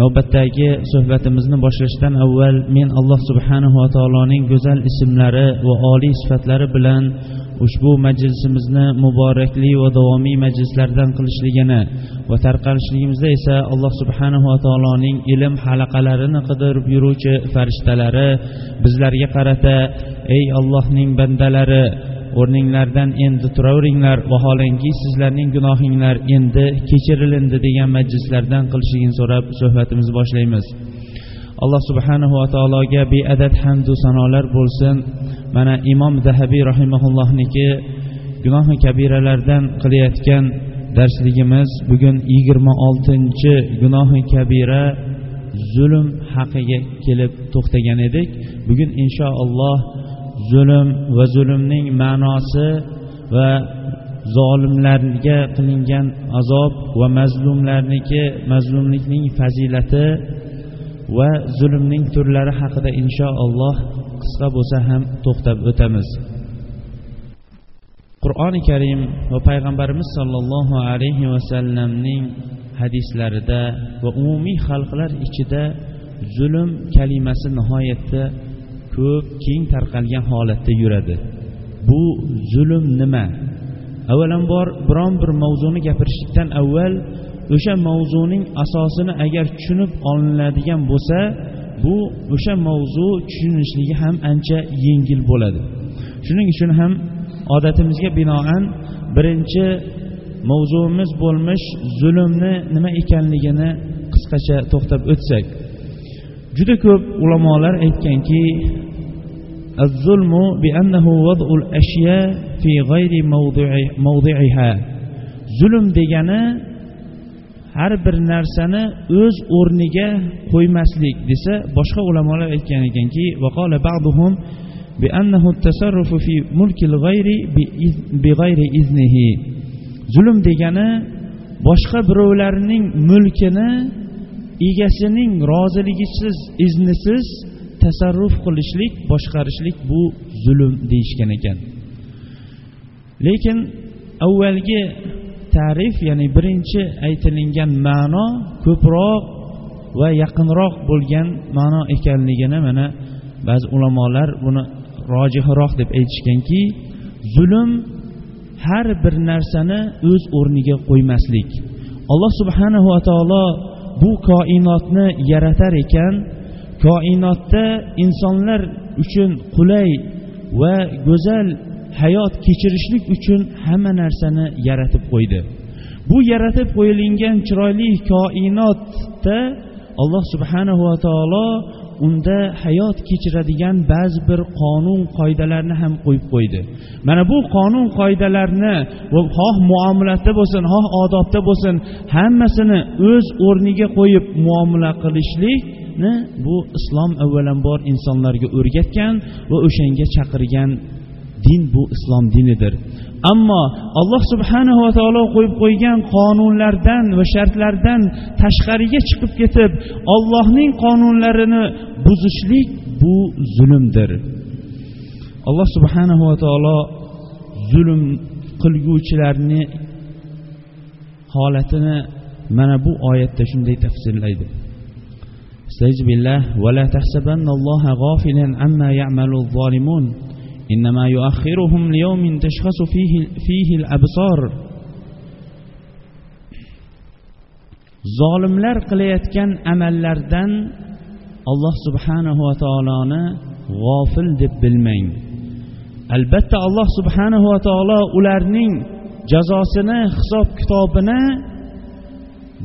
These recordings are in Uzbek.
Navbatdagi suhbatimizni boshlashdan avval men alloh subhanahu va taoloning go'zal ismlari va oliy sifatlari bilan ushbu majlisimizni muborakli va davomiy majlislardan qilishligini va tarqalishligimizda esa alloh subhanahu va taoloning ilm halaqalarini qidirib yuruvchi farishtalari bizlarga qarata ey allohning bandalari o'rninglardan endi turaveringlar vaholanki sizlarning gunohinglar endi kechirilindi degan majlislardan qilishligini so'rab suhbatimizni boshlaymiz. Alloh subhanahu va taologa beadad hamdu sanolar bo'lsin. Mana imom zahabiy rahimaullohniki gunohi kabiralardan qilayotgan darsligimiz bugun yigirma oltinchi gunohi kabira zulm haqiga kelib to'xtagan edik. Bugun inshaalloh zulm va zulmning ma'nosi va zolimlarga qilingan azob va mazlumlarniki mazlumlikning fazilati va zulmning turlari haqida inshaalloh qisqa bo'lsa ham to'xtab o'tamiz. Qur'oni karim va payg'ambarimiz sollallohu alayhi vasallamning hadislarida va umumiy xalqlar ichida zulm kalimasi nihoyatda ko'p keng tarqalgan holatda yuradi. Bu zulm nima? Avvalambor biron bir mavzuni gapirishlikdan avval o'sha mavzuning asosini agar tushunib olinadigan bo'lsa bu o'sha mavzu tushunishligi ham ancha yengil bo'ladi. Shuning uchun ham odatimizga binoan birinchi mavzuimiz bo'lmish zulmni nima ekanligini qisqacha to'xtab o'tsak. juda ko'p ulamolar aytganki الظلم بأنه وضع الأشياء في غير موضع موضعها zulm degani har bir narsani o'z o'rniga qo'ymaslik desa boshqa ulamolar aytgan ekanki وقال بعضهم بأنه التصرف في ملك الغير بغير إذنه zulm degani boshqa birovlarning mulkini egasining roziligisiz iznisiz tasarruf qilishlik boshqarishlik bu zulm deyishgan ekan. Lekin avvalgi ta'rif ya'ni birinchi aytilingan ma'no ko'proq va yaqinroq bo'lgan ma'no ekanligini mana ba'zi ulamolar buni rojihroq deb aytishganki zulm har bir narsani o'z o'rniga qo'ymaslik. Alloh subhanahu va taolo bu koinotni yaratar ekan koinotda insonlar uchun qulay va go'zal hayot kechirishlik uchun hamma narsani yaratib qo'ydi. Bu yaratib qo'yilgan chiroyli koinotda alloh subhanahu va taolo unda hayot kechiradigan ba'zi bir qonun qoidalarni ham qo'yib qo'ydi. Mana bu qonun qoidalarni xoh muomalada bo'lsin xoh odobda bo'lsin hammasini o'z o'rniga qo'yib muomala qilishlikni bu islom avvalambor insonlarga o'rgatgan va o'shanga chaqirgan din bu islom dinidir. ammo alloh subhanahu va taolo qo'yib qo'ygan qonunlardan va shartlardan tashqariga chiqib ketib ollohning qonunlarini buzishlik bu zulmdir alloh subhanahu va taolo zulm qilguvchilarni holatini mana bu oyatda shunday tafsirlaydi استعيذ بالله ولا تحسبن الله غافلا عما يعمل الظالمون إنما يؤخرهم ليوم تشخص فيه, فيه الأبصار zolimlar qilayotgan amallardan alloh subhanahu va taoloni g'ofil deb bilmang albatta alloh subhanahu va taolo ularning jazosini hisob kitobini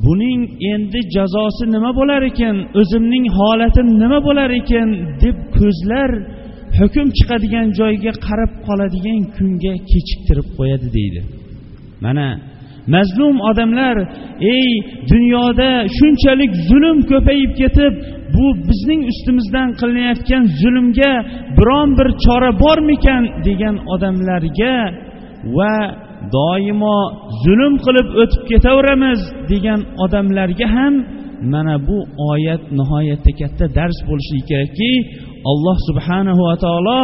buning endi jazosi nima bo'lar ekan o'zimning holatim nima bo'lar ekan deb ko'zlar hukm chiqadigan joyga qarab qoladigan kunga kechiktirib qo'yadi deydi. Mana mazlum odamlar ey dunyoda shunchalik zulm ko'payib ketib bu bizning ustimizdan qilinayotgan zulmga biron bir chora bormikan? degan odamlarga va doimo zulm qilib o'tib ketaveramiz degan odamlarga ham mana bu oyat nihoyatda katta dars bo'lishi kerakki alloh subhanahu va taolo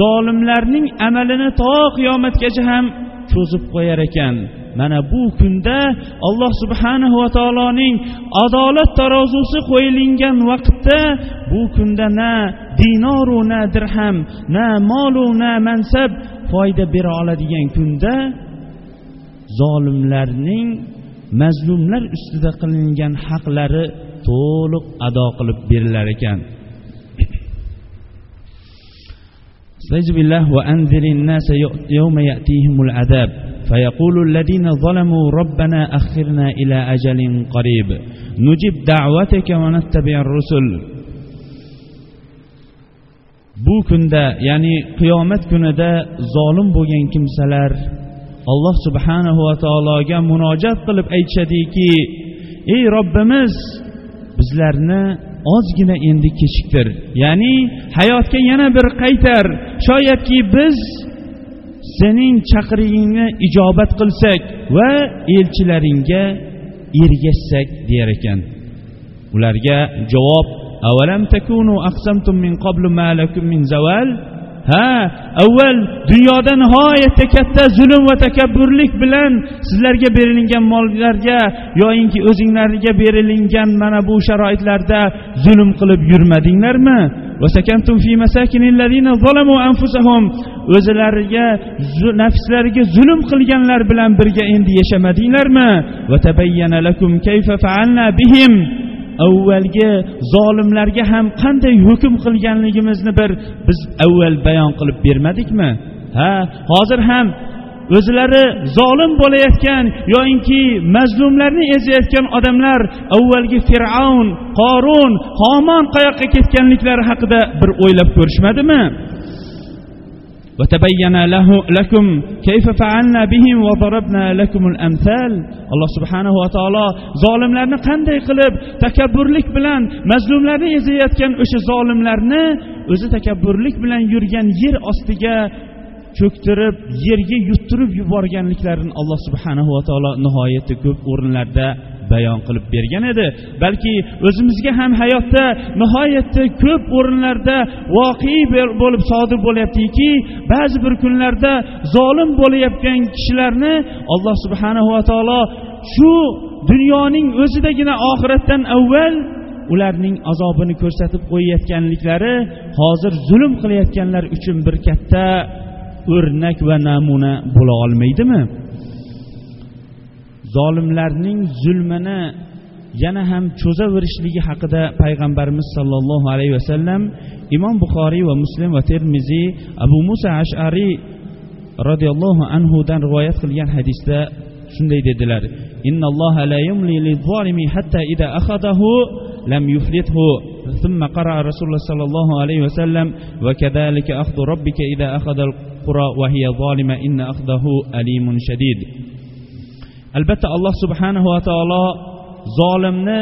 zolimlarning amalini to qiyomatgacha ham cho'zib qo'yar ekan. Mana bu kunda alloh subhanahu va taoloning adolat tarozusi qo'yilingan vaqtda bu kunda na dinoru na dirham na molu na mansab foyda bera oladigan kunda zolimlarning mazlumlar ustida qilingan haqlari to'liq ado qilib berilar ekan. استعيذ بالله وأنذر الناس يوم يأتيهم العذاب فيقول الذين ظلموا ربنا أخرنا إلى أجل قريب نجب دعوتك ونتبع الرسل bu kunda ya'ni qiyomat kunida zolim bo'lgan kimsalar alloh subhanahu va taologa munojat qilib aytishadiki ey robbimiz bizlarni ozgina endi kechiktir ya'ni hayotga yana bir qaytar. Shoyatki biz sening chaqirig'ingni ijobat qilsak va elchilaringga ergashsak deyar ekan. Ularga javob avalam takunu aqsamtum min qablu ma lakum min zawal? Ha avval dunyoda nihoyatda katta zulm va takabburlik bilan sizlarga berilingan mollarga yoyinki o'zinglarga berilingan mana bu sharoitlarda zulm qilib yurmadinglarmi? O'zilariga nafslariga zulm qilganlar bilan birga endi yashamadinglarmi? Avvalgi zolimlarga ham qanday hukm qilganligimizni bir biz avval bayon qilib bermadikmi? Ha hozir ham o'zlari zolim bo'layotgan yoyinki mazlumlarni ezayotgan odamlar avvalgi fir'avn qorun homon qayoqqa ketganliklari haqida bir o'ylab ko'rishmadimi? وتبين له لكم كيف فعلنا بهم وضربنا لكم الأمثال alloh subhanahu va taolo zolimlarni qanday qilib takabburlik bilan mazlumlarni ezayotgan o'sha zolimlarni o'zi takabburlik bilan yurgan yer ostiga cho'ktirib yerga yuttirib yuborganliklarini alloh subhanahu va taolo nihoyatda ko'p o'rinlarda bayon qilib bergan edi. Balki o'zimizga ham hayotda nihoyatda ko'p o'rinlarda voqea bo'lib sodir bo'lyaptiki ba'zi bir kunlarda zolim bo'layotgan kishilarni alloh subhanahu va taolo shu dunyoning o'zidagina oxiratdan avval ularning azobini ko'rsatib qo'yayotganliklari hozir zulm qilayotganlar uchun bir katta o'rnak va namuna bo'la olmaydimi? zolimlarning zulmini yana ham cho'zaverishligi haqida payg'ambarimiz sollallohu alayhi vasallam imom buxoriy va muslim va termiziy abu musa ashariy roziyallohu anhudan rivoyat qilgan hadisda shunday dedilar innalloha la yumli lizolimi hatta ida akhadahu lam yuflithu ثم قرأ رسول الله صلى الله عليه وسلم وكذلك أخذ ربك إذا أخذ القرى وهي ظالمة إن أخذه أليم شديد albatta alloh subhanahu va taolo zolimni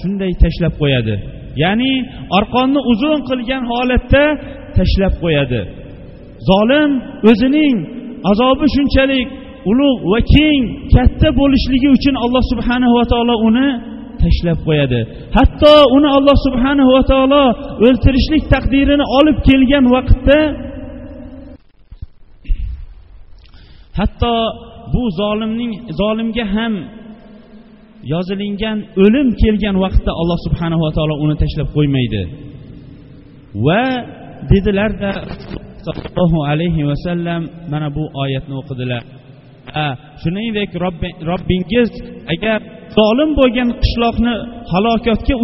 shunday tashlab qo'yadi. Ya'ni orqonni uzun qilgan holatda tashlab qo'yadi. Zolim o'zining azobi shunchalik ulug' va keng katta bo'lishligi uchun alloh subhanahu va taolo uni tashlab qo'yadi. Hatto uni alloh subhanahu va taolo o'ltirishlik taqdirini olib kelgan vaqtda hatto bu zolimning zolimga ham yozilingan o'lim kelgan vaqtda alloh subhanahu va taolo uni tashlab qo'ymaydi. Va dedilarda sollallohu alayhi vasallam mana bu oyatni o'qidilar. Shuningdek robbingiz agar zolim bo'lgan qishloqni halokatga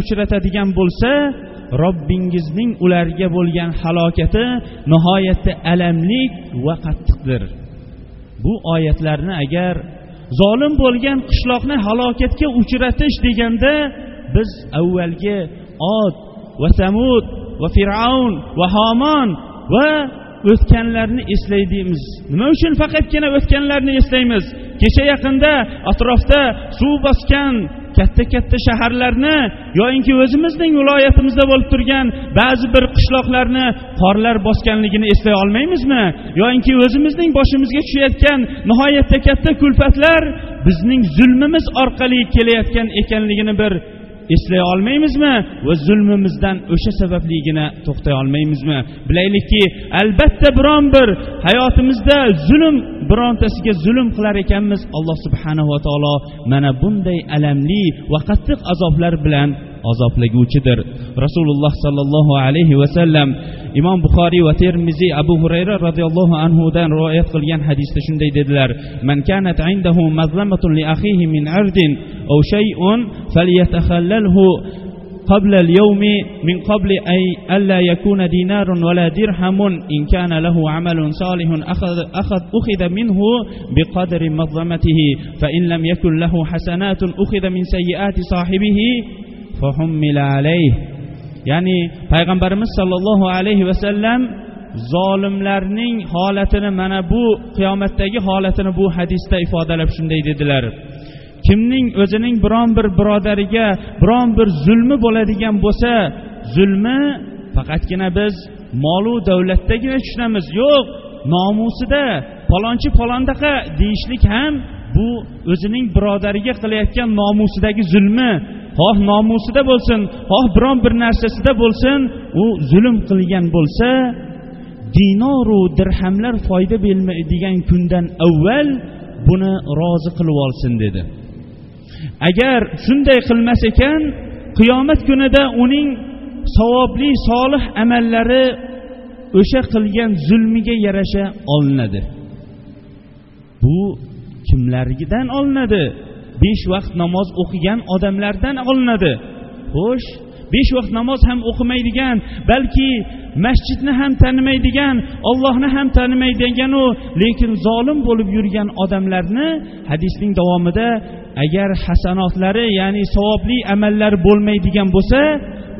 uchratadigan bo'lsa robbingizning ularga bo'lgan halokati nihoyatda alamlik va qattiqdir. Bu oyatlarni agar zolim bo'lgan qishloqni halokatga uchratish deganda biz avvalgi od va samud va fir'avn va homon va o'tganlarni eslaymiz nima uchun faqatgina o'tganlarni eslaymiz? Kecha yaqinda atrofda suv bosgan katta katta shaharlarni yoyinki o'zimizning viloyatimizda bo'lib turgan ba'zi bir qishloqlarni qorlar bosganligini eslay olmaymizmi? Yoyinki o'zimizning boshimizga tushayotgan nihoyatda katta kulfatlar bizning zulmimiz orqali kelayotgan ekanligini bir eslay olmaymizmi? Va zulmimizdan o'sha sababligina to'xtay olmaymizmi? Bilaylikki albatta biron bir hayotimizda zulm birontasiga zulm qilar ekanmiz. Alloh subhanava taolo mana bunday alamli va qattiq azoblar bilan azoblaguvchidir rasululloh sollallohu alayhi vasallam imom buxoriy va termiziy abu hurayra roziyallohu anhudan rivoyat qilgan hadisda shunday dedilar man kanat indahu mazlamatun li akhihi min ardin aw shay'un falyatahallalhu قبل اليوم من قبل أي ألا يكون دينار ولا درهم إن كان له عمل صالح أخذ, أخذ, أخذ منه بقدر مظلمته فإن لم يكن له حسنات أخذ من سيئات صاحبه ya'ni payg'ambarimiz sollallohu alayhi vasallam zolimlarning holatini mana bu qiyomatdagi holatini bu hadisda ifodalab shunday dedilar kimning o'zining biron bir birodariga biron bir zulmi bo'ladigan bo'lsa zulmi faqatgina biz molu davlatdagina tushunamiz yo'q nomusida palonchi palondaqa deyishlik ham bu o'zining birodariga qilayotgan nomusidagi zulmi xoh nomusida bo'lsin xoh biron bir narsasida bo'lsin u zulm qilgan bo'lsa dinoru dirhamlar foyda bermaydigan kundan avval buni rozi qilib olsin dedi. Agar shunday qilmas ekan qiyomat kunida uning savobli solih amallari o'sha qilgan zulmiga yarasha olinadi. Bu kimlargidan olinadi? Besh vaqt namoz o'qigan odamlardan olinadi. Xo'sh besh vaqt namoz ham o'qimaydigan balki masjidni ham tanimaydigan ollohni ham tanimaydiganu lekin zolim bo'lib yurgan odamlarni hadisning davomida agar hasanotlari ya'ni savobli amallari bo'lmaydigan bo'lsa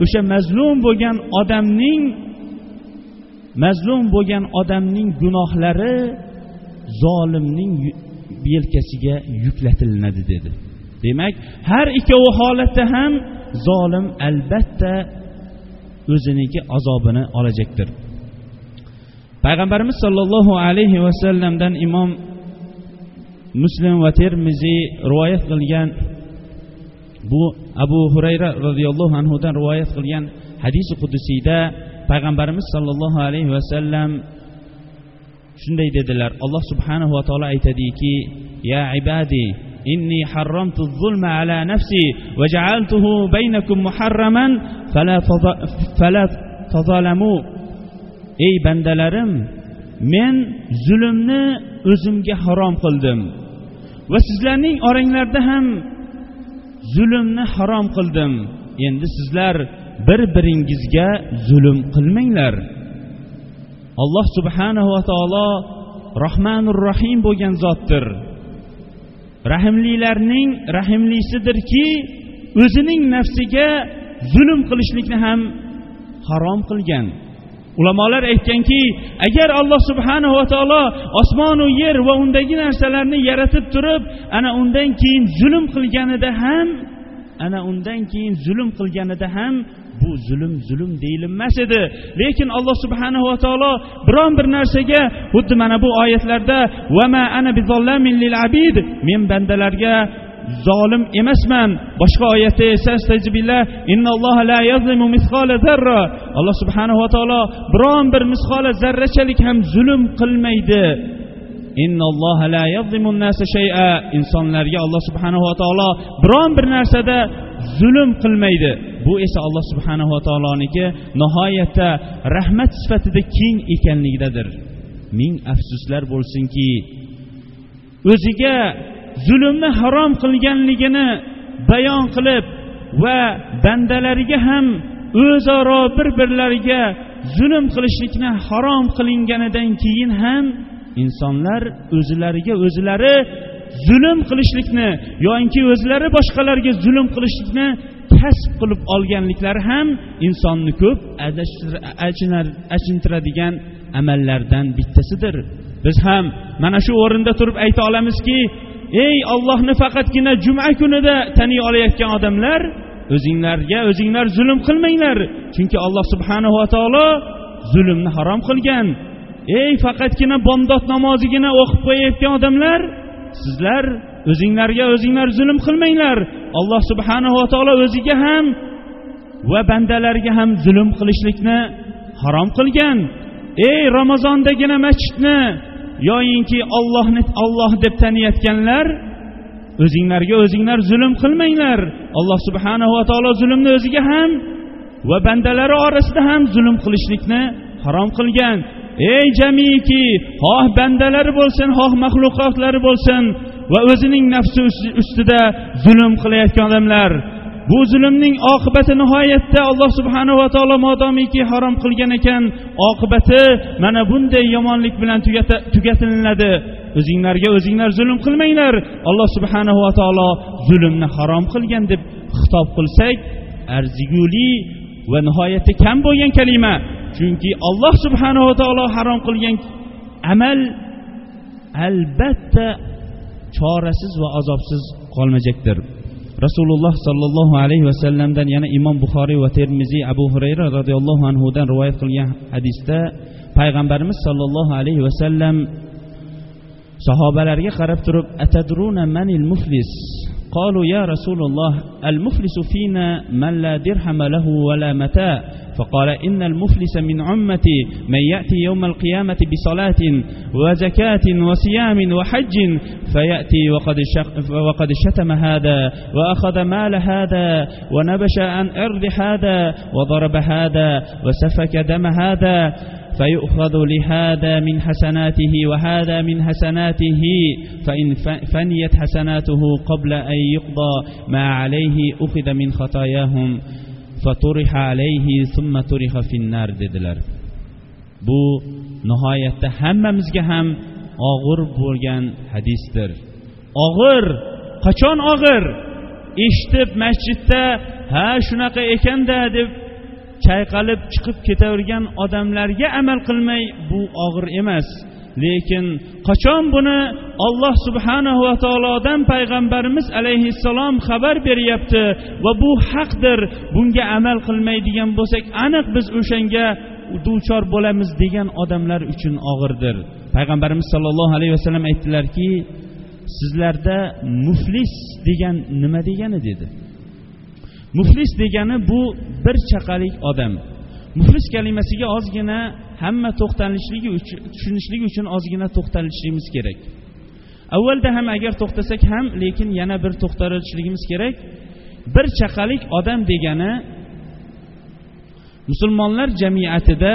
o'sha mazlum bo'lgan odamning mazlum bo'lgan odamning gunohlari zolimning yelkasiga yuklatilinadi dedi. Demak har ikkovi holatda ham zolim albatta o'ziniki azobini olajakdir payg'ambarimiz sollallohu alayhi vasallamdan imom muslim va termiziy rivoyat qilgan bu abu hurayra roziyallohu anhudan rivoyat qilgan hadisi qudusiyda payg'ambarimiz sollallohu alayhi vasallam shunday dedilar. Alloh subhanahu va taolo aytadiki ya ibadi inni harramtu zulma ala nafsi va ja'altuhu baynakum muharraman fala tazalamu. Ey bandalarim men zulmni o'zimga harom qildim va sizlarning oranglarda ham zulmni harom qildim. Endi sizlar bir biringizga zulm qilmanglar. Alloh subhanava taolo rohmanur rohim bo'lgan zotdir. Rahmlilarning rahmlisidirki o'zining nafsiga zulm qilishlikni ham harom qilgan. Ulamolar aytganki agar alloh subhanava taolo osmonu yer va undagi narsalarni yaratib turib ana undan keyin zulm qilganida ham ana undan keyin zulm qilganida ham bu zulm zulm deyilmas edi. Lekin alloh subhanahu va taolo biron bir narsaga xuddi mana bu oyatlarda ana lil abid men bandalarga zolim emasman. Boshqa oyatda esa alloh subhanahu va taolo biron bir misqola zarrachalik ham zulm qilmaydi. Insonlarga alloh subhanahu va taolo biron bir narsada zulm qilmaydi. Bu esa alloh subhanahu va taoloniki nihoyatda rahmat sifatida keng ekanligidadir. Ming afsuslar bo'lsinki o'ziga zulmni harom qilganligini bayon qilib va bandalariga ham o'zaro bir birlariga zulm qilishlikni harom qilinganidan keyin ham insonlar o'zlariga o'zlari zulm qilishlikni yoinki o'zlari boshqalarga zulm qilishlikni kasb qilib olganliklari ham insonni ko'p achintiradigan amallardan bittasidir. Biz ham mana shu o'rinda turib ayta olamizki ey ollohni faqatgina juma kunida taniy olayotgan odamlar o'zinglarga o'zinglar zulm qilmanglar. Chunki alloh subhanava taolo zulmni harom qilgan. Ey faqatgina bomdod namozigina o'qib qo'yayotgan odamlar sizlar o'zinglarga o'zinglar zulm qilmanglar. Alloh subhanava taolo o'ziga ham va bandalariga ham zulm qilishlikni harom qilgan. Ey ramazondagina masjidni yoyinki ollohni olloh deb taniyotganlar o'zinglarga o'zinglar zulm qilmanglar. Alloh subhanava taolo zulmni o'ziga ham va bandalari orasida ham zulm qilishlikni harom qilgan. Ey jamiki xoh bandalari bo'lsin xoh maxluqotlari bo'lsin va o'zining nafsi ustida zulm qilayotgan odamlar. Bu zulmning oqibati nihoyatda alloh subhanava taolo modomiki harom qilgan ekan. Oqibati mana bunday yomonlik bilan tugatilinadi. O'zinglarga o'zinglar zulm qilmanglar. Alloh subhanava taolo zulmni harom qilgan deb xitob qilsak arziguli va nihoyatda kam bo'lgan kalima. Chunki alloh subhanava taolo harom qilgan amal albatta chorasiz va azobsiz qolmajakdir rasululloh sollallohu alayhi vasallamdan yana imom buxoriy va termiziy abu hurayra roziyallohu anhudan rivoyat qilgan hadisda payg'ambarimiz sollallohu alayhi vasallam sahobalarga qarab turib atadruna manil muflis? قالوا يا رسول الله المفلس فينا من لا درهم له ولا متاع. فقال إن المفلس من عمتي من يأتي يوم القيامة بصلاة وزكاة وصيام وحج فيأتي وقد, وقد شتم هذا وأخذ مال هذا ونبش عن أرض هذا وضرب هذا وسفك دم هذا. فيؤخذ لهذا من حسناته وهذا من حسناته فإن فنيت حسناته قبل أن يقضى ما عليه أخذ من خطاياهم فطرح عليه ثم طرح في النار dedilar bu nihoyatda hammamizga ham og'ir bo'lgan hadisdir og'ir qachon og'ir eshitib masjidda ha shunaqa ekanda deb chayqalib chiqib ketavergan odamlarga amal qilmay bu og'ir emas. Lekin qachon buni olloh subhanahu va taolodan payg'ambarimiz alayhissalom xabar beryapti va bu haqdir bunga amal qilmaydigan bo'lsak aniq biz o'shanga duchor bo'lamiz degan odamlar uchun og'irdir. Payg'ambarimiz sollallohu alayhi vasallam aytdilarki sizlarda muflis degan nima degani dedi. Muflis degani bu bir chaqalik odam. Muflis kalimasiga ozgina hamma to'xtalishligi uchun tushunishligi uchun ozgina to'xtalishligimiz kerak. Avvalda ham agar to'xtasak ham lekin yana bir to'xtalishligimiz kerak. Bir chaqalik odam degani musulmonlar jamiyatida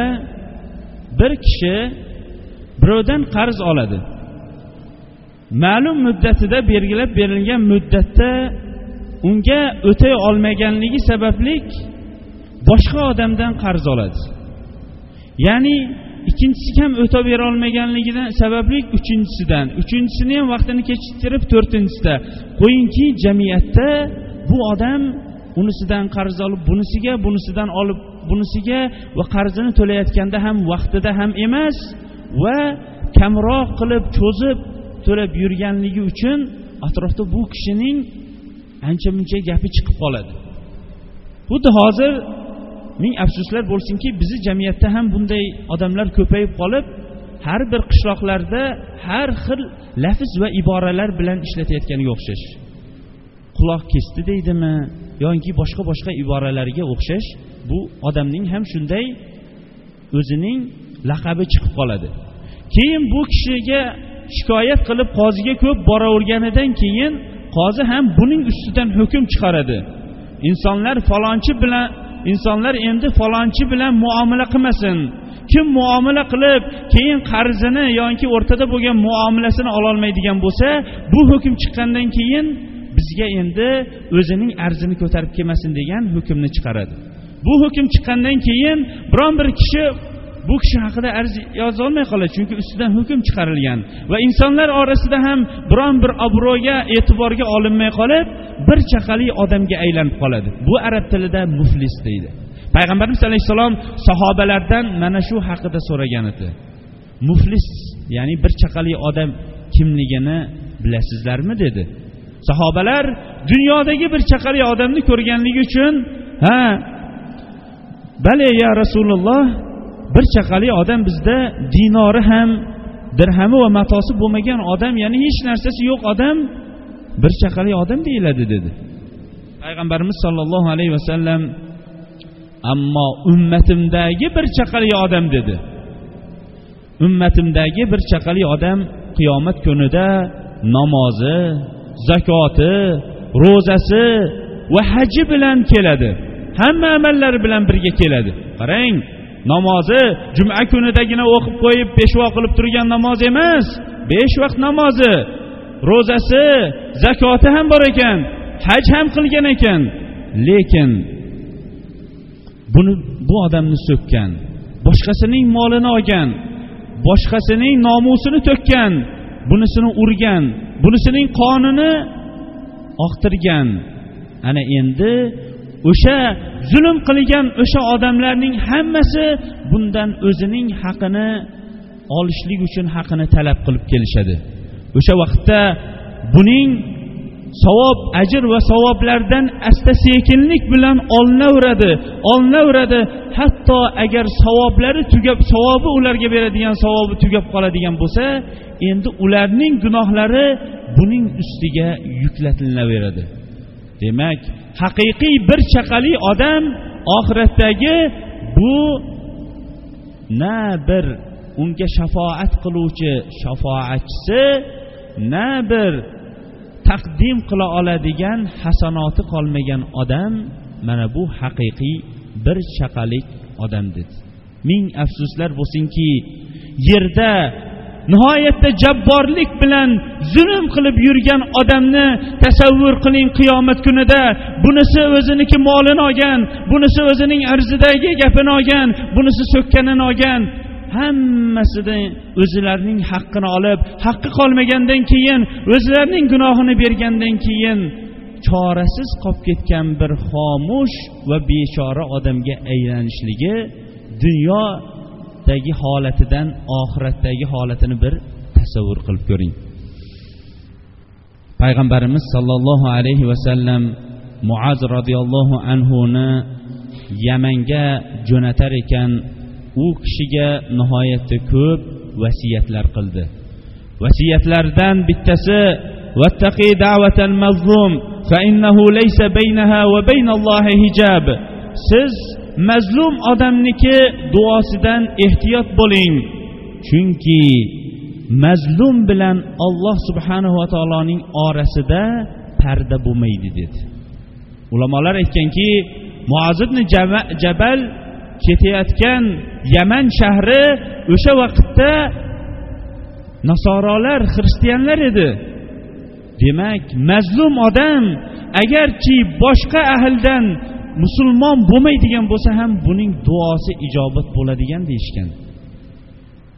bir kishi birovdan qarz oladi. Ma'lum muddatida belgilab berilgan muddatda unga o'tay olmaganligi sababli boshqa odamdan qarz oladi. Ya'ni ikkinchisiga ham o'tab bera olmaganligidan sababli uchinchisidan uchinchisini ham vaqtini kechiktirib to'rtinchisida qo'yingki jamiyatda bu odam unisidan qarz olib bunisiga bunisidan olib bunisiga va qarzini to'layotganda ham vaqtida ham emas va kamroq qilib cho'zib to'lab yurganligi uchun atrofda bu kishining ancha muncha gapi chiqib qoladi. Xuddi hozir ming afsuslar bo'lsinki bizni jamiyatda ham bunday odamlar ko'payib qolib har bir qishloqlarda har xil lafz va iboralar bilan ishlatayotganga o'xshash. Quloq kesdi deydimi yoki boshqa boshqa iboralarga o'xshash bu odamning ham shunday o'zining laqabi chiqib qoladi. Keyin bu kishiga shikoyat qilib qoziga ko'p boraverganidan keyin qozi ham buning ustidan hukm chiqaradi. Insonlar falonchi bilan insonlar endi falonchi bilan muomala qilmasin. Kim muomala qilib keyin qarzini yoki o'rtada bo'lgan muomalasini ololmaydigan bo'lsa bu hukm chiqqandan keyin bizga endi o'zining arzini ko'tarib kelmasin degan hukmni chiqaradi. Bu hukm chiqqandan keyin biron bir kishi bu kishi haqida arz yozolmay qoladi chunki ustidan hukm chiqarilgan. Va insonlar orasida ham biron bir obro'ga e'tiborga olinmay qolib bir chaqali odamga aylanib qoladi. Bu arab tilida muflis deydi. Payg'ambarimiz alayhissalom sahobalardan mana shu haqida so'ragan edi. Muflis ya'ni bir chaqali odam kimligini bilasizlarmi dedi. Sahobalar dunyodagi bir chaqali odamni ko'rganligi uchun ha bale ya rasululloh bir chaqali odam bizda dinori ham dirhami va matosi bo'lmagan odam ya'ni hech narsasi yo'q odam bir chaqali odam deyiladi dedi. Payg'ambarimiz sollallohu alayhi vasallam ammo ummatimdagi bir chaqali odam dedi. Ummatimdagi bir chaqali odam qiyomat kunida namozi zakoti ro'zasi va haji bilan keladi. Hamma amallari bilan birga keladi. Qarang namozi juma kunidagina o'qib qo'yib peshvo qilib turgan namoz emas. Besh vaqt namozi ro'zasi zakoti ham bor ekan haj ham qilgan ekan. Lekin buni bu odamni so'kkan boshqasining molini olgan boshqasining nomusini to'kkan bunisini urgan bunisining qonini oqtirgan. Ana endi o'sha zulm qilgan o'sha odamlarning hammasi bundan o'zining haqini olishlik uchun haqini talab qilib kelishadi. O'sha vaqtda buning savob ajr va savoblardan asta sekinlik bilan olinaveradi olinaveradi. Hatto agar savoblari tugab savobi ularga beradigan savobi tugab qoladigan bo'lsa endi ularning gunohlari buning ustiga yuklatilaveradi. Demak haqiqiy bir chaqali odam oxiratdagi bu na bir unga shafoat qiluvchi shafoatchisi na bir taqdim qila oladigan hasanoti qolmagan odam mana bu haqiqiy bir chaqalik odam dedi ming afsuslar bo'lsinki yerda nihoyatda jabborlik bilan zulm qilib yurgan odamni tasavvur qiling qiyomat kunida. Bunisi o'ziniki molini olgan bunisi o'zining arzidagi gapini olgan bunisi so'kkanini olgan. Hammasini o'zilarining haqqini olib haqqi qolmagandan keyin o'zlarining gunohini bergandan keyin chorasiz qolib ketgan bir xomush va bechora odamga aylanishligi dunyodagi holatidan oxiratdagi holatini bir tasavvur qilib ko'ring. Payg'ambarimiz sollallohu alayhi vasallam muaz roziyallohu anhuni yamanga jo'natar ekan u kishiga nihoyatda ko'p vasiyatlar qildi. Vasiyatlardan bittasi vattaqi da'vatal mazlum fa innahu laysa baynaha va baynallohi hijab. Siz mazlum odamniki duosidan ehtiyot bo'ling. Chunki mazlum bilan alloh subhanahu va taoloning orasida parda bo'lmaydi dedi. Ulamolar aytganki muozibn jabal ketayotgan yaman shahri o'sha vaqtda nasorolar xristianlar edi. Demak mazlum odam agarchi boshqa ahldan musulmon bo'lmaydigan bo'lsa ham buning duosi ijobat bo'ladigan deyishgan.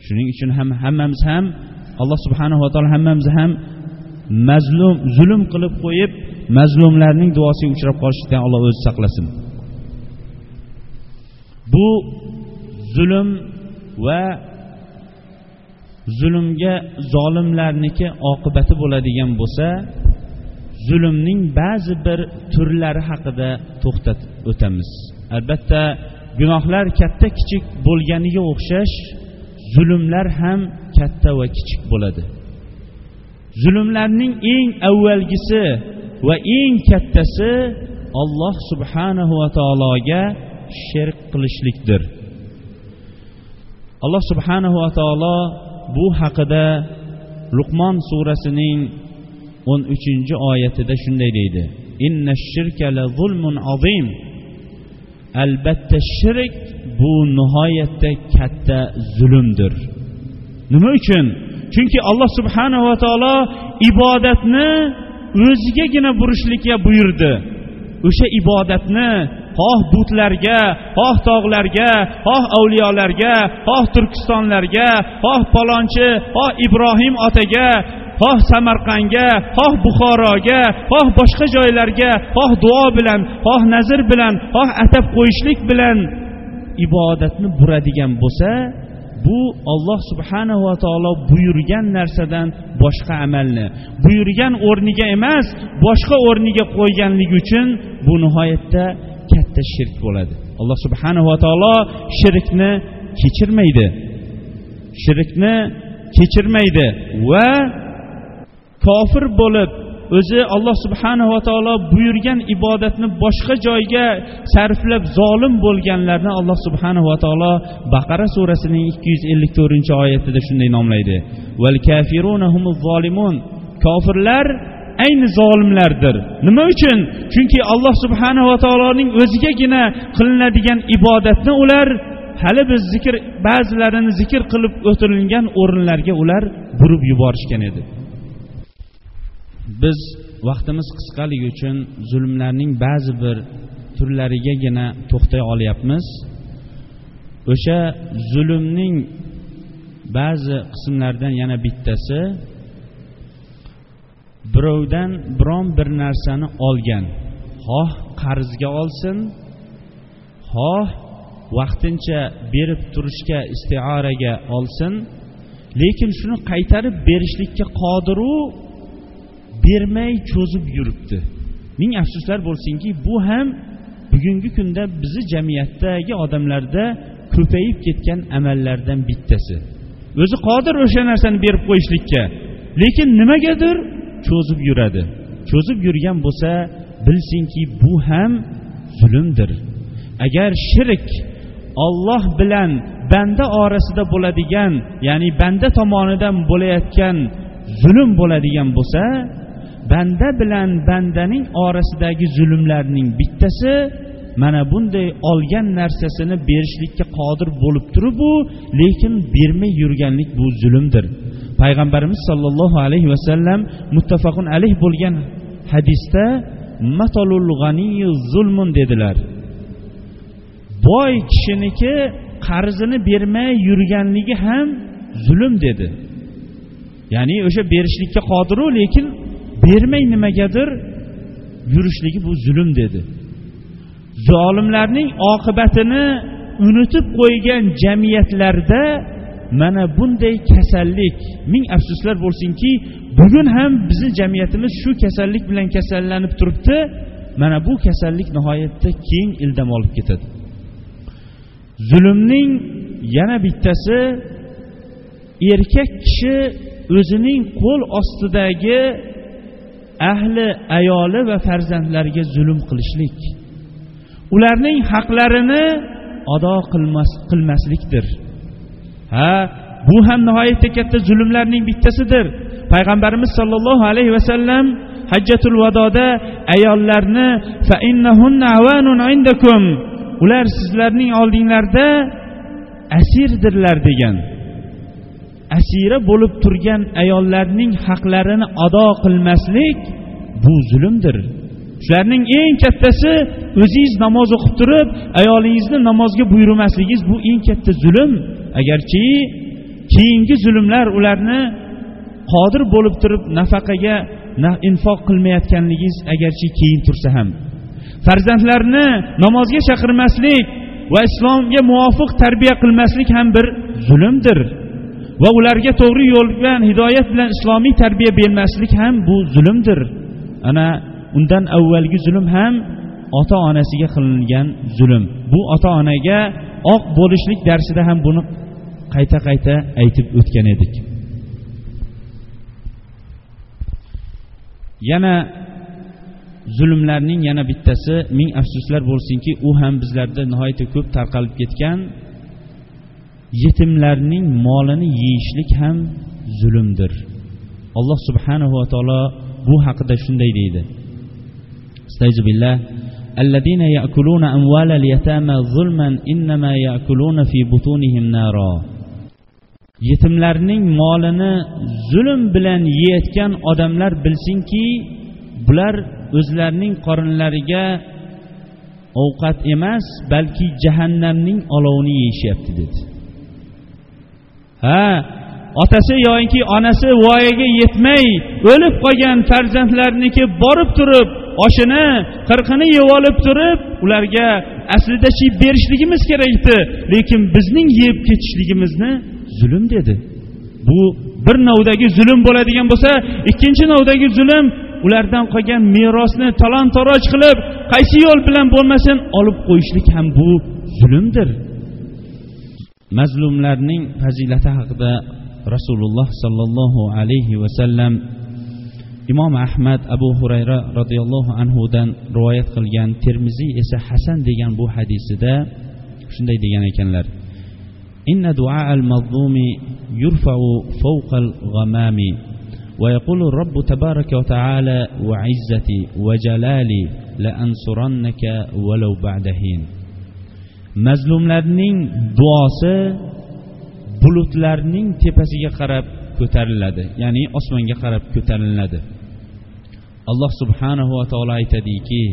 Shuning uchun ham hammamiz ham alloh subhanava taolo hammamiz ham mazlum zulm qilib qo'yib mazlumlarning duosiga uchrab qolishlikdan alloh o'zi saqlasin. Bu zulm va zulmga zolimlarniki oqibati bo'ladigan bo'lsa zulmning ba'zi bir turlari haqida to'xtatib o'tamiz. Albatta gunohlar katta kichik bo'lganiga o'xshash zulmlar ham katta va kichik bo'ladi. Zulmlarning eng avvalgisi va eng kattasi alloh subhanahu va taologa shirk qilishlikdir. Alloh subhanahu va taolo bu haqida luqmon surasining o'n uchinchi oyatida shunday deydi. Inna shirka la zulmun azim. Albatta shirk bu nihoyatda katta zulmdir. Nima uchun? Chunki alloh subhanava taolo ibodatni o'zigagina burishlikka buyurdi. O'sha ibodatni xoh butlarga xoh tog'larga xoh avliyolarga xoh turkistonlarga xoh palonchi xoh ibrohim otaga xoh samarqandga xoh buxoroga xoh boshqa joylarga xoh duo bilan xoh nazr bilan xoh atab qo'yishlik bilan ibodatni buradigan bo'lsa bu olloh subhanava taolo buyurgan narsadan boshqa amalni buyurgan o'rniga emas boshqa o'rniga qo'yganligi uchun bu nihoyatda katta shirk bo'ladi. Alloh subhanava taolo shirkni kechirmaydi. Shirkni kechirmaydi va kofir bo'lib o'zi alloh subhanava taolo buyurgan ibodatni boshqa joyga sarflab zolim bo'lganlarni alloh subhanava taolo baqara surasining ikki yuz ellik to'rtinchi oyatida shunday nomlaydi. Kofirlar ayni zolimlardir. Nima uchun? Chunki alloh subhanava taoloning o'zigagina qilinadigan ibodatni ular hali biz zikr ba'zilarini zikr qilib o'tirilgan o'rinlarga ular burib yuborishgan edi. Biz vaqtimiz qisqaligi uchun zulmlarning ba'zi bir turlarigagina to'xtay olyapmiz. O'sha zulmning ba'zi qismlaridan yana bittasi birovdan biron bir narsani olgan. Xoh qarzga olsin. Xoh vaqtincha berib turishga istioraga olsin. Lekin shuni qaytarib berishlikka qodiru bermay cho'zib yuribdi. Ming afsuslar bo'lsinki bu ham bugungi kunda bizni jamiyatdagi odamlarda ko'payib ketgan amallardan bittasi. O'zi qodir o'sha narsani berib qo'yishlikka lekin nimagadir cho'zib yuradi. Cho'zib yurgan bo'lsa bilsinki bu ham zulmdir. Agar shirk olloh bilan banda orasida bo'ladigan ya'ni banda tomonidan bo'layotgan zulm bo'ladigan bo'lsa banda bilan bandaning orasidagi zulmlarning bittasi mana bunday olgan narsasini berishlikka qodir bo'lib turib u lekin bermay yurganlik bu zulmdir. Payg'ambarimiz sollallohu alayhi vasallam muttafaqun alayh bo'lgan hadisda matolul g'aniyu zulmun dedilar. Boy kishiniki qarzini bermay yurganligi ham zulm dedi. Ya'ni o'sha berishlikka qodiru lekin bermay nimagadir? Yurishligi bu zulm dedi. Zolimlarning oqibatini unutib qo'ygan jamiyatlarda mana bunday kasallik ming afsuslar bo'lsinki bugun ham bizni jamiyatimiz shu kasallik bilan kasallanib turibdi. Mana bu kasallik nihoyatda keng ildam olib ketadi. Zulmning yana bittasi erkak kishi o'zining qo'l ostidagi ahli ayoli va farzandlariga zulm qilishlik. Ularning haqlarini ado qilmas qilmaslikdir. Ha bu ham nihoyatda katta zulmlarning bittasidir. Payg'ambarimiz sollallohu alayhi vasallam hajjatul vadoda ayollarni ular sizlarning oldinglarda asirdirlar degan. Asira bo'lib turgan ayollarning haqlarini ado qilmaslik bu zulmdir. Shularning eng kattasi o'zingiz namoz o'qib turib ayolingizni namozga buyurmasligingiz bu eng katta zulm. Agarchi keyingi zulmlar ularni qodir bo'lib turib nafaqaga infoq qilmayotganligingiz agarchi keyin tursa ham. Farzandlarni namozga chaqirmaslik va islomga muvofiq tarbiya qilmaslik ham bir zulmdir. Va ularga to'g'ri yo'l bilan hidoyat bilan islomiy tarbiya bermaslik ham bu zulmdir. Ana undan avvalgi zulm ham ota onasiga qilingan zulm. Bu ota onaga oq bo'lishlik darsida ham buni qayta qayta aytib o'tgan edik. Yana zulmlarning yana bittasi ming afsuslar bo'lsinki u ham bizlarda nihoyatda ko'p tarqalib ketgan yetimlarning molini yeyishlik ham zulmdir alloh subhanahu va taolo bu haqida shunday deydi billah الذين يأكلون أموال اليتامى ظلما إنما يأكلون في بطونهم نارا yetimlarning molini zulm bilan yeyayotgan odamlar bilsinki bular o'zlarining qorinlariga ovqat emas balki jahannamning olovini yeyishyapti dedi Ha? Otasi yoinki onasi voyaga yetmay o'lib qolgan farzandlarniki borib turib oshini qirqini yeb olib turib ularga aslidachi berishligimiz kerak edi lekin bizning yeb ketishligimizni zulm dedi. Bu bir navdagi zulm bo'ladigan bo'lsa ikkinchi navdagi zulm ulardan qolgan merosni talon toroj qilib qaysi yo'l bilan bo'lmasin olib qo'yishlik ham bu zulmdir. mazlumlarning fazilati haqida rasululloh sollallohu alayhi vasallam imom ahmad abu hurayra roziyallohu anhudan rivoyat qilgan termiziy esa hasan degan bu hadisida shunday degan ekanlar إن دعاء المظلوم يرفع فوق الغمام ويقول الرب تبارك وتعالى وعزتي وجلالي لأنصرنك ولو بعد حين mazlumlarning duosi bulutlarning tepasiga qarab ko'tariladi ya'ni osmonga qarab ko'tariladi. Alloh subhanahu va taolo aytadiki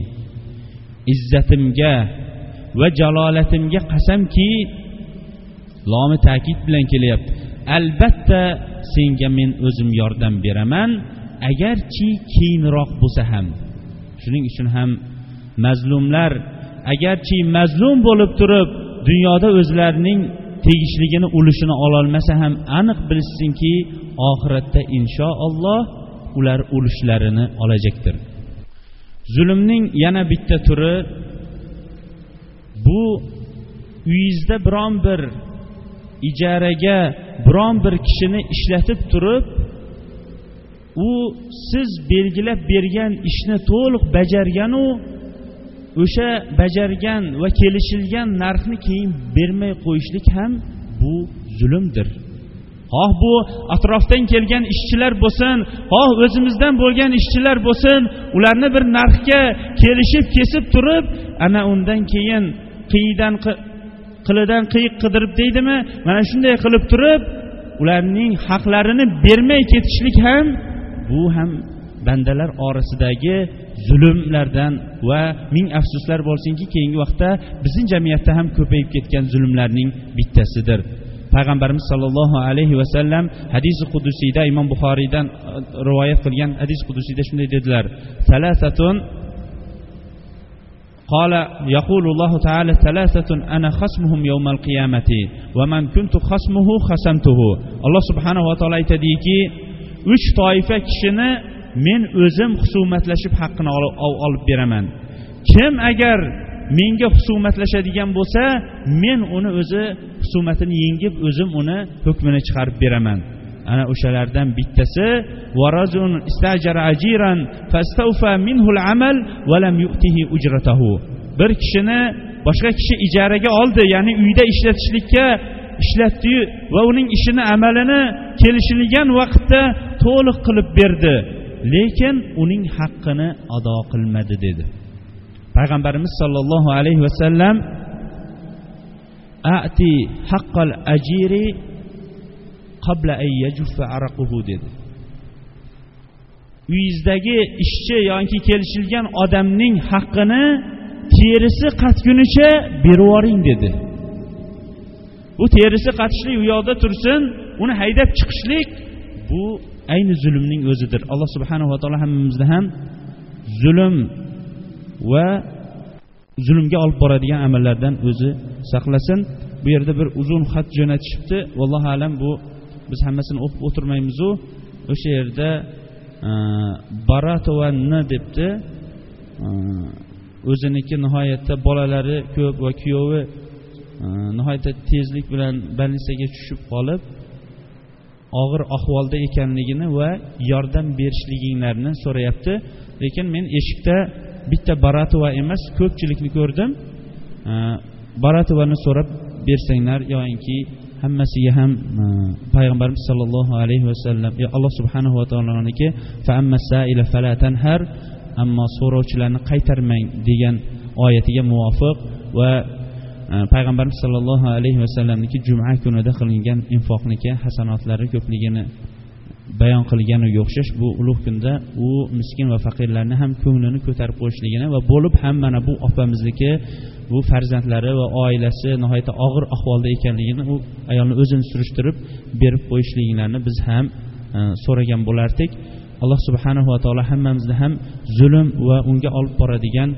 izzatimga va jalolatimga qasamki lomi ta'kid bilan kelyapti. Albatta senga men o'zim yordam beraman agarchi keyinroq bo'lsa ham. Shuning uchun ham mazlumlar agarchi mazlum bo'lib turib dunyoda o'zlarining tegishligini ulushini ololmasa ham aniq bilishsinki oxiratda inshaalloh ular ulushlarini olajakdir. Zulmning yana bitta turi bu uyingizda biron bir ijaraga biron bir kishini ishlatib turib u siz belgilab bergan ishni to'liq bajarganu o'sha bajargan va kelishilgan narxni keyin bermay qo'yishlik ham bu zulmdir. Xoh bu atrofdan kelgan ishchilar bo'lsin xoh o'zimizdan bo'lgan ishchilar bo'lsin ularni bir narxga kelishib kesib turib ana undan keyin qiydan qilidan qiyiq qidirib deydimi mana shunday qilib turib ularning haqlarini bermay ketishlik ham bu ham bandalar orasidagi zulmlardan va ming afsuslar bo'lsinki keyingi vaqtda bizning jamiyatda ham ko'payib ketgan zulmlarning bittasidir payg'ambarimiz sollallohu alayhi vasallam hadisi qudusiyda imom buxoriydan e, rivoyat qilgan hadis qudusiyda shunday dedilar salasatun قال يقول الله تعالى ثلاثة أنا خصمهم يوم القيامة ومن كنت خصمه خصمته الله سبحانه وتعالى aytadiki uch toifa kishini men o'zim husumatlashib haqqini olib beraman. Kim agar menga husumatlashadigan bo'lsa men uni o'zi husumatini yengib o'zim uni hukmini chiqarib beraman. Ana o'shalardan bittasi bir kishini boshqa kishi ijaraga oldi ya'ni uyda ishlatishlikka ishlatdiyu va uning ishini amalini kelishilgan vaqtda to'liq qilib berdi. Lekin uning haqqini ado qilmadi dedi. Payg'ambarimiz sollallohu alayhi vasallam ati haqqal ajiri qabla araquhu dedi. Uyingizdagi ishchi yoki kelishilgan odamning haqqini terisi qatgunicha berib yuboring dedi. Bu terisi qatishlik u yoqda tursin uni haydab chiqishlik bu ayni zulmning o'zidir. Alloh subhanava taolo hammamizni ham zulm va zulmga olib boradigan amallardan o'zi saqlasin. Bu yerda bir uzun xat jo'natishibdi. Vallohu alam bu biz hammasini o'qib o'tirmaymizu. O'sha yerda e, baratovanni debdi. E, o'ziniki nihoyatda bolalari ko'p va kuyovi e, nihoyatda tezlik bilan больницаga tushib qolib og'ir ahvolda ekanligini va yordam berishliginglarni so'rayapti. Lekin men eshikda bitta baratova emas ko'pchilikni ko'rdim. Baratovani so'rab bersanglar yoinki hammasiga ham e, payg'ambarimiz sollallohu alayhi vasallam alloh subhanahu va taoloniki ammo so'rovchilarni qaytarmang degan oyatiga muvofiq va Э, payg'ambarimiz sollallohu alayhi vasallamniki juma kunida qilingan infoqniki hasanotlari ko'pligini bayon qilganiga o'xshash bu ulug' kunda u miskin va faqirlarni ham ko'nglini ko'tarib qo'yishligini va bo'lib ham mana bu opamizniki bu farzandlari va oilasi nihoyatda og'ir ahvolda ekanligini u ayolni o'zini surishtirib berib qo'yishliklarini biz ham e, so'ragan bo'lardik. Alloh subhanahu va taolo hammamizni ham zulm va unga olib boradigan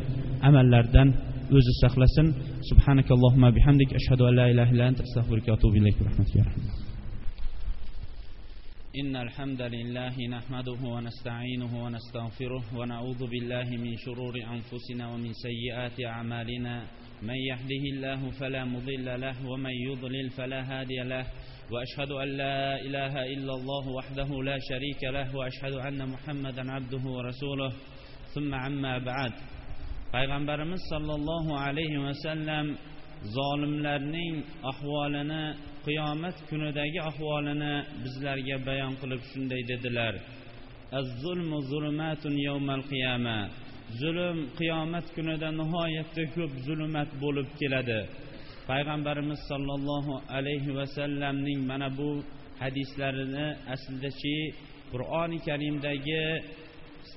amallardan o'zi saqlasin subhanakallohumma bihamdik ashhadu an la ilaha illa anta astag'firuka va atubu ilayk إن الحمد لله نحمده ونستعينه ونستغفره ونعوذ بالله من شرور أنفسنا ومن سيئات أعمالنا. من يهده الله فلا مضل له ومن يضلل فلا هادي له. وأشهد أن لا إله إلا الله وحده لا شريك له. وأشهد أن محمدا عبده ورسوله. ثم عما بعد. Payg'ambarimiz sollallohu alayhi vasallam zolimlarning ahvolini qiyomat kunidagi ahvolini bizlarga bayon qilib shunday dedilar. Zulm qiyomat kunida nihoyatda ko'p zulmat bo'lib keladi. Payg'ambarimiz sollallohu alayhi vasallamning mana bu hadislarini aslidachi qur'oni karimdagi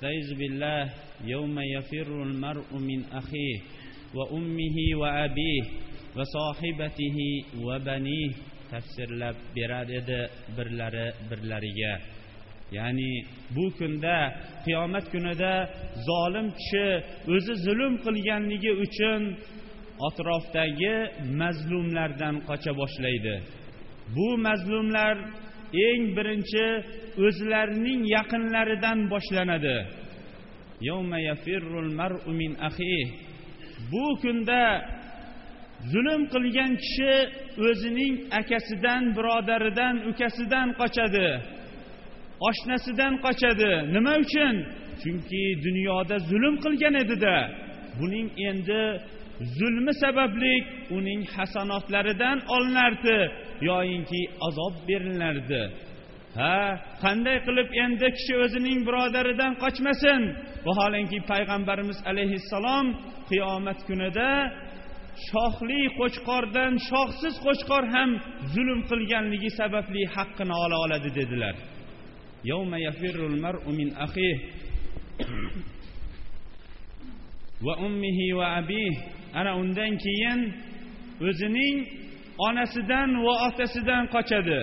billah yawma يوم mar'u min akhihi va ummihi va وصاحبته وبنيه. banih tafsirlab berar edi birlari birlariga. Ya'ni bu kunda qiyomat kunida zolim kishi o'zi zulm qilganligi uchun atrofdagi mazlumlardan qocha boshlaydi. Bu mazlumlar eng birinchi o'zlarining yaqinlaridan boshlanadi. Bu kunda zulm qilgan kishi o'zining akasidan birodaridan ukasidan qochadi. Oshnasidan qochadi. Nima uchun? Chunki dunyoda zulm qilgan edida. Buning endi zulmi sababli uning hasanotlaridan olinardi yoyinki azob berilardi. Ha qanday qilib endi kishi o'zining birodaridan qochmasin? Vaholanki payg'ambarimiz alayhissalom qiyomat kunida shohli qo'chqordan shohsiz qo'chqor ham zulm qilganligi sababli haqqini ola oladi dedilar. Va ummihi va abih ana undan keyin o'zining onasidan va otasidan qochadi.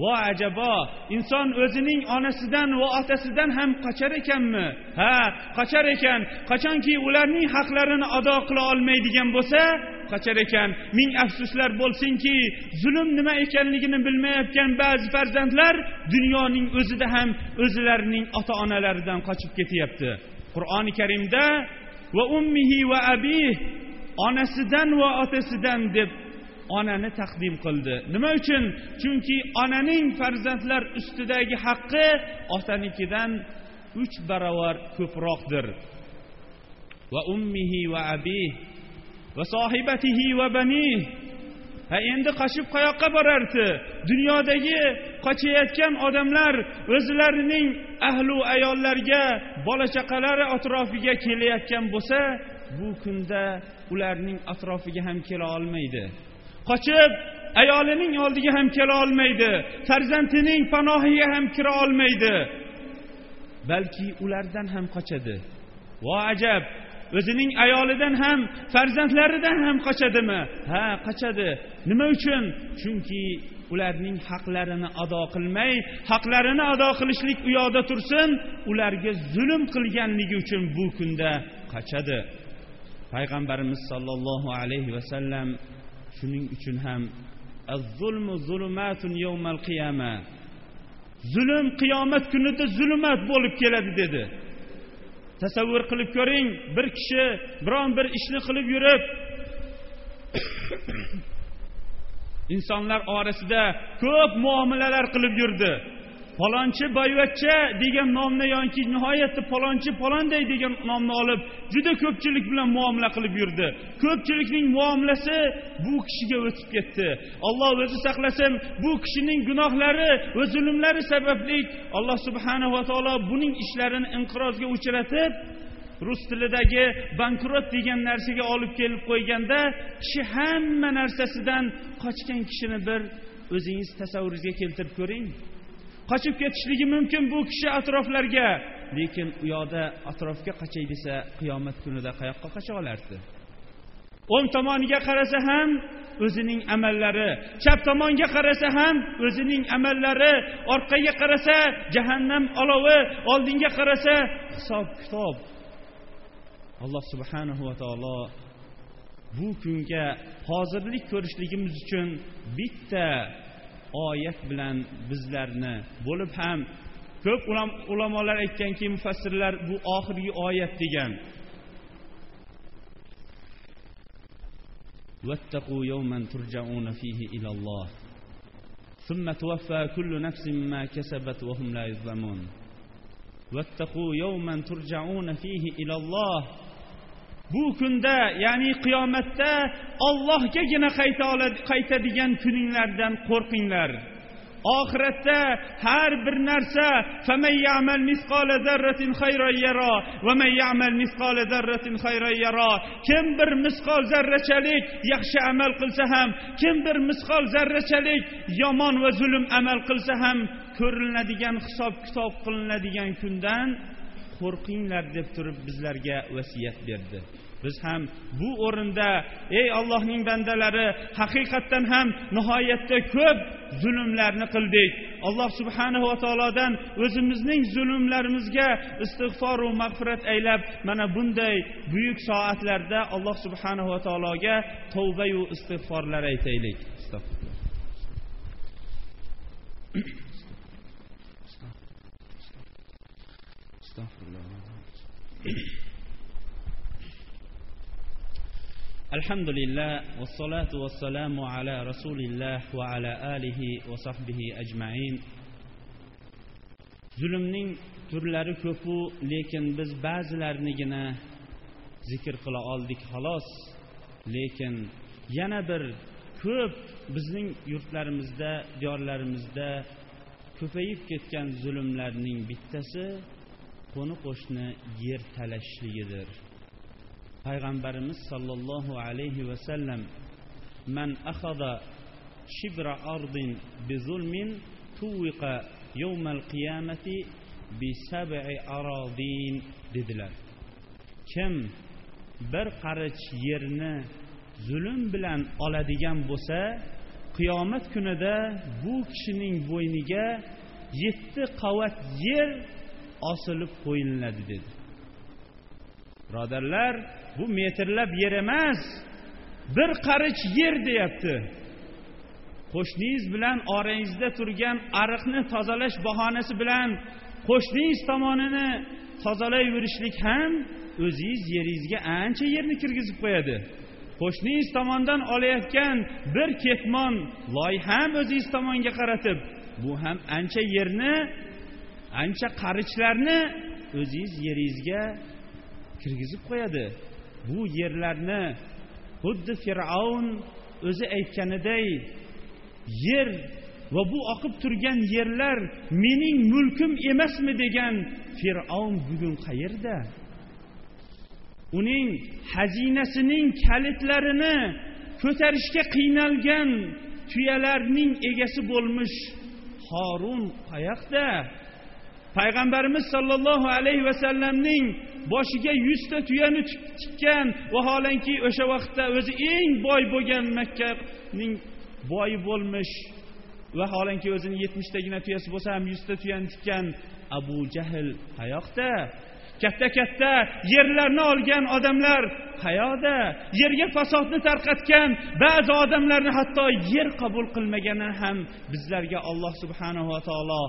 Vo ajabo inson o'zining onasidan va otasidan ham qochar ekanmi? Ha qochar ekan. Qachonki ularning haqlarini ado qila olmaydigan bo'lsa qochar ekan. Ming afsuslar bo'lsinki zulm nima ekanligini bilmayotgan ba'zi farzandlar dunyoning o'zida ham o'zlarining ota onalaridan qochib ketyapti. Qur'oni karimda va ummihi va abih onasidan va otasidan deb onani taqdim qildi. Nima uchun? Chunki onaning farzandlar ustidagi haqqi otanikidan uch barobar ko'proqdir. Va ummihi va abih va sohibatihi va banih ha endi qochib qayoqqa borardi? Dunyodagi qochayotgan odamlar o'zlarining ahlu ayollarga bola chaqalari atrofiga kelayotgan bo'lsa bu kunda ularning atrofiga ham kela olmaydi. Qochib ayolining oldiga ham kela olmaydi. Farzandining panohiga ham kira olmaydi. Balki ulardan ham qochadi. Vo ajab! O'zining ayolidan ham farzandlaridan ham qochadimi? Ha qochadi. Nima uchun? Chunki ularning haqlarini ado qilmay haqlarini ado qilishlik u yoqda tursin ularga zulm qilganligi uchun bu kunda qochadi. Payg'ambarimiz sollallohu alayhi vasallam shuning uchun ham zulm qiyomat kunida zulmat bo'lib keladi dedi. Tasavvur qilib ko'ring. Bir kishi biron bir ishni qilib yurib insonlar orasida ko'p muomalalar qilib yurdi. Palonchi boyvachcha degan nomni yoki nihoyatda palonchi palonday degan nomni olib juda ko'pchilik bilan muomala qilib yurdi. Ko'pchilikning muomalasi bu kishiga o'tib ketdi. Alloh o'zi saqlasin bu kishining gunohlari va zulmlari sababli alloh subhanava taolo buning ishlarini inqirozga uchratib rus tilidagi bankrot degan narsaga olib kelib qo'yganda kishi hamma narsasidan qochgan kishini bir o'zingiz tasavvuringizga keltirib ko'ring. Qochib ketishligi mumkin bu kishi atroflarga. Lekin u yoqda atrofga qachay desa qiyomat kunida qayoqqa qocha olardi? O'ng tomoniga qarasa ham o'zining amallari chap tomonga qarasa ham o'zining amallari orqaga qarasa jahannam olovi oldinga qarasa hisob kitob. Alloh subhanahu va taolo bu kunga hozirlik ko'rishligimiz uchun bitta oyat bilan bizlarni bo'lib ham ko'p ulamolar aytganki mufassirlar bu oxirgi oyat degan واتقوا يوما ترجعون فيه إلى الله ثم توفى كل نفس ما كسبت وهم لا يظلمون واتقوا يوما ترجعون فيه إلى الله bu kunda ya'ni qiyomatda ollohgagina qaytadigan kuninglardan qo'rqinglar. Oxiratda har bir narsa kim bir misqol zarrachalik yaxshi amal qilsa ham kim bir misqol zarrachalik yomon va zulm amal qilsa ham ko'rinadigan hisob kitob qilinadigan kundan qo'rqinglar deb turib bizlarga vasiyat berdi. Biz ham bu o'rinda ey allohning bandalari haqiqatdan ham nihoyatda ko'p zulmlarni qildik. Alloh subhanahu va taolodan o'zimizning zulmlarimizga istig'foru mag'firat aylab mana bunday buyuk soatlarda alloh subhanahu va taologa tavbayu istig'forlar aytaylik. الحمد لله والصلاة والسلام على رسول الله وعلى آله وصحبه أجمعين zulmning turlari ko'pu lekin biz ba'zilarinigina zikr qila oldik xolos lekin yana bir ko'p bizning yurtlarimizda diyorlarimizda ko'payib ketgan zulmlarning bittasi qo'ni qo'shni yer talashishligidir payg'ambarimiz sollallohu alayhi vasallam man akhada shibra ardin bizulmin tuviqa yawmal qiyamati bi sab'i aradin dedilar. Kim bir qarich yerni zulm bilan oladigan bo'lsa qiyomat kunida bu kishining bo'yniga yetti qavat yer osilib qo'yiladi dedi. Birodarlar bu metrlab yer emas bir qarich yer deyapti. Qo'shningiz bilan orangizda turgan ariqni tozalash bahonasi bilan qo'shningiz tomonini tozalayverishlik ham o'zingiz yeringizga ancha yerni kirgizib qo'yadi. Qo'shningiz tomondan olayotgan bir ketmon loy ham o'zingiz tomonga qaratib bu ham ancha yerni ancha qarichlarni o'zingiz yeringizga kirgizib qo'yadi. Bu yerlarni xuddi fir'avn o'zi aytganiday yer va bu oqib turgan yerlar mening mulkim emasmi degan fir'avn bugun qayerda? Uning xazinasining kalitlarini ko'tarishga qiynalgan tuyalarning egasi bo'lmish horun qayoqda? Payg'ambarimiz sollallohu alayhi vasallamning boshiga yuzta tuyani tikkan vaholanki o'sha vaqtda o'zi eng boy bo'lgan makkaning boyi bo'lmish vaholanki o'zini yetmishtagina tuyasi bo'lsa ham yuzta tuyani tikkan abu jahl qayoqda katta katta yerlarni olgan odamlar qayoqda yerga fasodni tarqatgan ba'zi odamlarni hatto yer qabul qilmagani ham bizlarga alloh subhanava taolo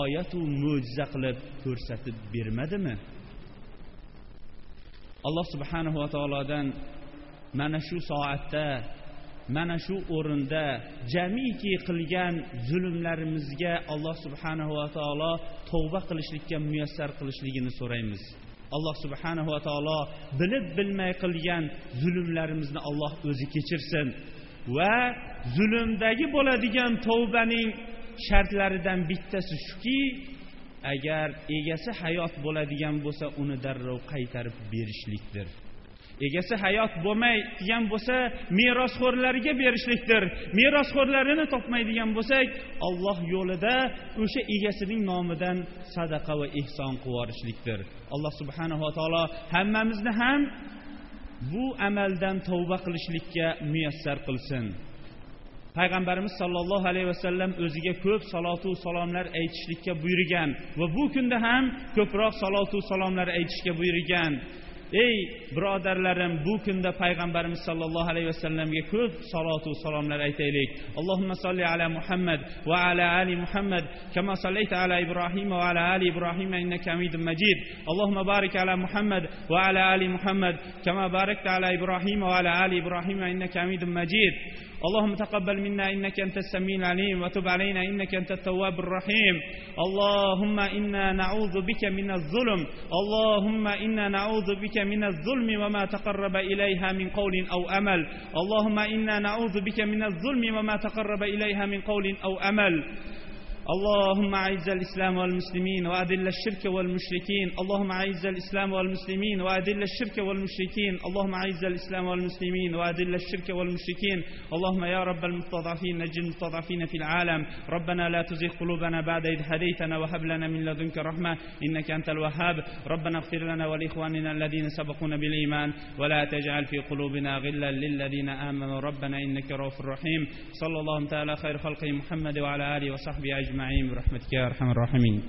oyatu mo'jiza qilib ko'rsatib bermadimi? Alloh subhanahu va taolodan mana shu soatda mana shu o'rinda jamiki qilgan zulmlarimizga alloh subhanahu va taolo tavba qilishlikka muyassar qilishligini so'raymiz. Alloh subhanahu va taolo bilib bilmay qilgan zulmlarimizni alloh o'zi kechirsin va zulmdagi bo'ladigan tavbaning shartlaridan bittasi shuki agar egasi hayot bo'ladigan bo'lsa uni darrov qaytarib berishlikdir. Egasi hayot bo'lmaydigan bo'lsa merosxo'rlarga berishlikdir. Merosxo'rlarini topmaydigan bo'lsak olloh yo'lida o'sha egasining nomidan sadaqa va ehson qilib yuborishlikdir. Alloh subhanava taolo hammamizni ham bu amaldan tavba qilishlikka muyassar qilsin. Payg'ambarimiz sollallohu alayhi vasallam o'ziga ko'p salotu salomlar aytishlikka buyurgan va bu kunda ham ko'proq salotu salomlar aytishga buyurgan. Ey birodarlarim bu kunda payg'ambarimiz sollallohu alayhi vasallamga ko'p salotu salomlar aytaylik. Allohumma solli ala muhammad va ala ali muhammad kama sallayta ala ibrohim va ala ali ibrohim innaka hamidum majid. Allohumma barik ala muhammad va ala ali muhammad kama barakta ala ibrohim va ala ali ibrohim innaka hamidum majid. اللهم تقبل منا إنك أنت السميع العليم وتب علينا إنك أنت التواب الرحيم. اللهم إنا نعوذ بك من الظلم. اللهم إنا نعوذ بك من الظلم وما تقرب إليها من قول أو أمل. اللهم إنا نعوذ بك من الظلم وما تقرب إليها من قول أو أمل. اللهم اعز الاسلام والمسلمين واذل الشرك والمشركين اللهم اعز الاسلام والمسلمين واذل الشرك والمشركين اللهم اعز الاسلام والمسلمين واذل الشرك والمشركين اللهم يا رب المستضعفين نجي المستضعفين في العالم ربنا لا تزغ قلوبنا بعد إذ هديتنا وهب لنا من لدنك رحمة إنك أنت الوهاب ربنا اغفر لنا ولإخواننا الذين سبقونا بالإيمان ولا تجعل في قلوبنا غلا للذين آمنوا ربنا إنك رؤوف رحيم صلى الله تعالى خير خلقه محمد وعلى آله وصحبه أجمعين برحمتك يا أرحم الراحمين.